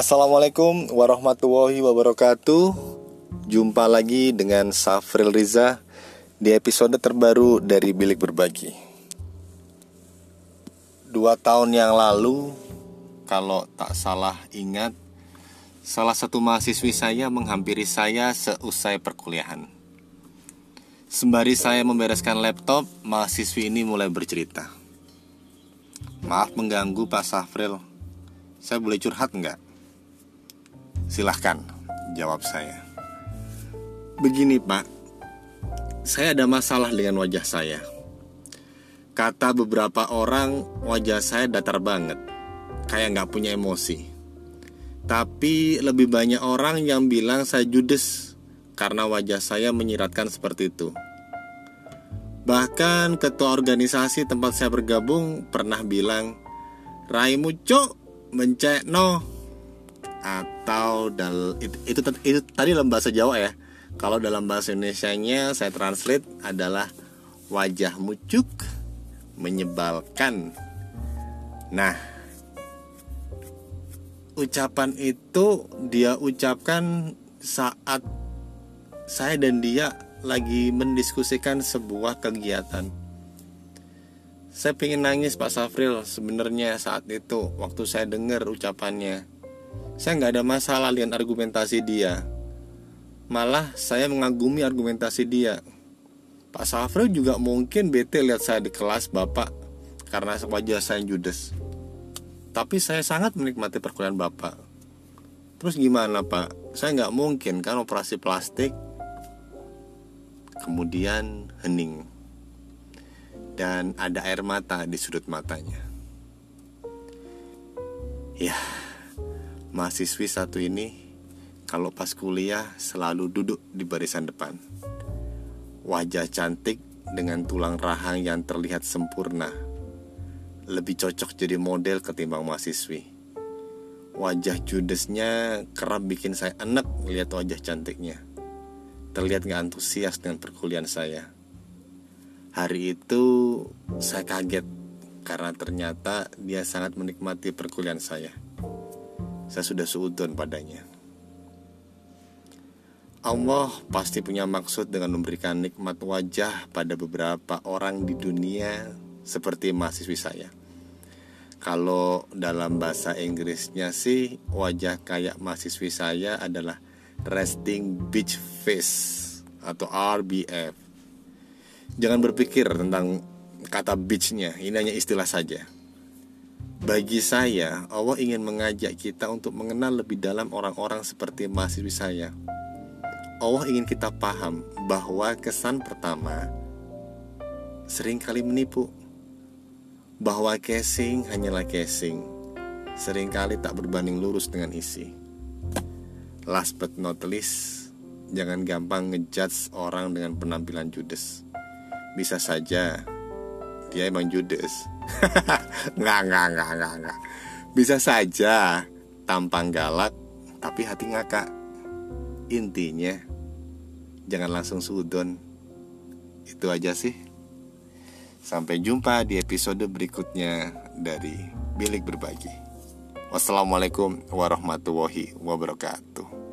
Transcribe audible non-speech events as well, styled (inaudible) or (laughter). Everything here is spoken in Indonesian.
Assalamualaikum warahmatullahi wabarakatuh. Jumpa lagi dengan Safril Riza Di episode terbaru dari Bilik Berbagi. Dua tahun yang lalu Kalau tak salah ingat Salah satu mahasiswi saya menghampiri saya seusai perkuliahan. Sembari saya membereskan laptop Mahasiswi ini mulai bercerita. Maaf mengganggu Pak Safril. Saya boleh curhat nggak? Silahkan, jawab saya. Begini pak, saya ada masalah dengan wajah saya. Kata beberapa orang, wajah saya datar banget, kayak nggak punya emosi. Tapi lebih banyak orang yang bilang saya judes karena wajah saya menyiratkan seperti itu. Bahkan ketua organisasi tempat saya bergabung pernah bilang, Raimu cok mencek no atau dal itu, itu, itu tadi dalam bahasa Jawa ya. Kalau dalam bahasa Indonesia-nya saya translate adalah wajah mucuk menyebalkan. Nah, ucapan itu dia ucapkan saat saya dan dia lagi mendiskusikan sebuah kegiatan. Saya pengen nangis Pak Safril sebenarnya saat itu waktu saya dengar ucapannya saya nggak ada masalah dengan argumentasi dia. Malah saya mengagumi argumentasi dia. Pak Safril juga mungkin bete lihat saya di kelas Bapak karena wajah saya judes. Tapi saya sangat menikmati perkuliahan Bapak. Terus gimana Pak? Saya nggak mungkin kan operasi plastik kemudian hening dan ada air mata di sudut matanya. Ya, mahasiswi satu ini kalau pas kuliah selalu duduk di barisan depan. Wajah cantik dengan tulang rahang yang terlihat sempurna. Lebih cocok jadi model ketimbang mahasiswi. Wajah judesnya kerap bikin saya enak lihat wajah cantiknya. Terlihat gak antusias dengan perkuliahan saya. Hari itu saya kaget karena ternyata dia sangat menikmati perkuliahan saya saya sudah seudon padanya. Allah pasti punya maksud dengan memberikan nikmat wajah pada beberapa orang di dunia seperti mahasiswi saya. Kalau dalam bahasa Inggrisnya sih wajah kayak mahasiswi saya adalah resting beach face atau RBF. Jangan berpikir tentang kata beachnya, ini hanya istilah saja. Bagi saya, Allah ingin mengajak kita untuk mengenal lebih dalam orang-orang seperti mahasiswi saya. Allah ingin kita paham bahwa kesan pertama sering kali menipu. Bahwa casing hanyalah casing, sering kali tak berbanding lurus dengan isi. Last but not least, jangan gampang ngejudge orang dengan penampilan judes. Bisa saja dia emang judes (laughs) nggak nggak nggak nggak nggak. Bisa saja tampang galak tapi hati ngakak. Intinya jangan langsung sudon. Itu aja sih. Sampai jumpa di episode berikutnya dari bilik berbagi. Wassalamualaikum warahmatullahi wabarakatuh